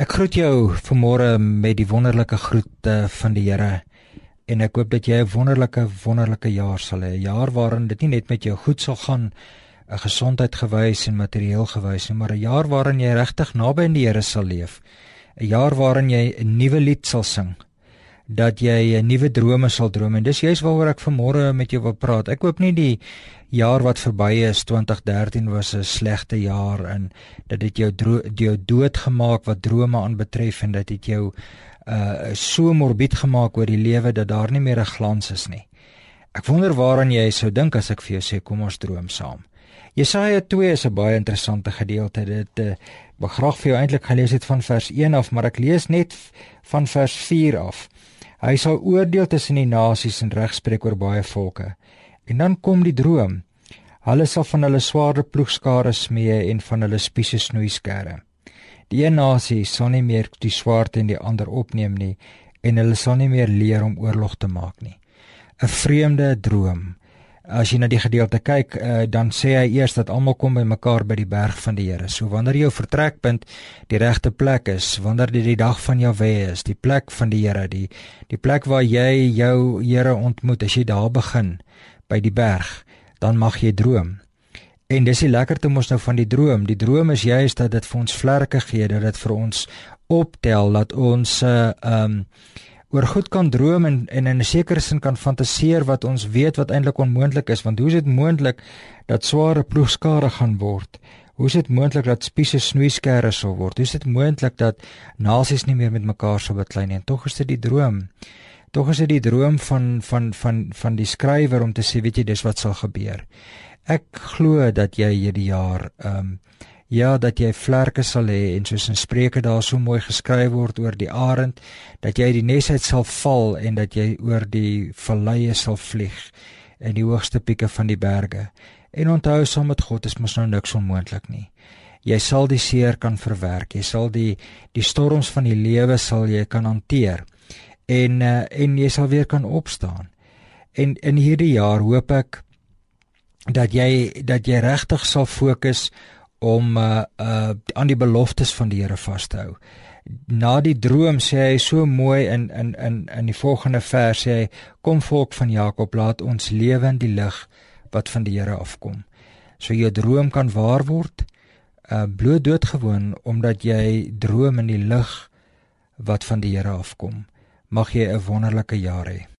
Ek groet jou vanmôre met die wonderlike groete van die Here en ek hoop dat jy 'n wonderlike wonderlike jaar sal hê. 'n Jaar waarin dit nie net met jou goed sal gaan, 'n gesondheid gewys en materieel gewys nie, maar 'n jaar waarin jy regtig naby aan die Here sal leef. 'n Jaar waarin jy 'n nuwe lied sal sing dat jy 'n nuwe drome sal droom en dis juist waaroor ek vanmôre met jou wil praat. Ek hoop nie die jaar wat verby is 2013 was 'n slegte jaar en dat dit jou jou dood gemaak wat drome aanbetref en dat dit jou uh so morbied gemaak oor die lewe dat daar nie meer 'n glans is nie. Ek wonder waaraan jy sou dink as ek vir jou sê kom ons droom saam. Jesaja 2 is 'n baie interessante gedeelte. Dit uh, ek graag vir jou eintlik gelees het van vers 1 af, maar ek lees net van vers 4 af. Hy sal oordeel tussen die nasies en regspreek oor baie volke. En dan kom die droom. Hulle sal van hulle swaarde ploegskare smee en van hulle spiese snoei skerre. Die een nasie sal nie meer die swaard en die ander opneem nie en hulle sal nie meer leer om oorlog te maak nie. 'n Vreemde droom as jy na die gedeelte kyk, uh, dan sê hy eers dat almal kom by mekaar by die berg van die Here. So wanneer jou vertrekpunt die regte plek is, wanneer dit die dag van Jahwe is, die plek van die Here, die die plek waar jy jou Here ontmoet, as jy daar begin by die berg, dan mag jy droom. En dis die lekkerte mos nou van die droom. Die droom is juist dat dit vir ons vlerke gee, dat dit vir ons optel dat ons uh um oor goed kan droom en, en in 'n sekere sin kan fantasieer wat ons weet wat eintlik onmoontlik is. Want hoe is dit moontlik dat sware ploegskare gaan word? Hoe is dit moontlik dat spiese snoeiskerre sal word? Hoe is dit moontlik dat nasies nie meer met mekaar sal beklei nie? En tog is dit die droom. Tog is dit die droom van van van van die skrywer om te sê weet jy dis wat sal gebeur. Ek glo dat jy hierdie jaar ehm um, ja dat jy vlerke sal hê en soos in Spreuke daar so mooi geskryf word oor die arend dat jy die nes uit sal val en dat jy oor die valleie sal vlieg in die hoogste pieke van die berge. En onthou saam met God is mos nou niks onmoontlik nie. Jy sal die seer kan verwerk jy sal die die storms van die lewe sal jy kan hanteer en uh, en jy sal weer kan opstaan. En in hierdie jaar hoop ek dat jy dat jy regtig sal fokus om uh, uh aan die beloftes van die Here vas te hou. Na die droom sê hy so mooi in in in in die volgende vers sê hy kom volk van Jakob laat ons lewe in die lig wat van die Here afkom. So jou droom kan waar word uh bloot doodgewoon omdat jy droom in die lig wat van die Here afkom. Mag jy 'n wonderlike jaar hê.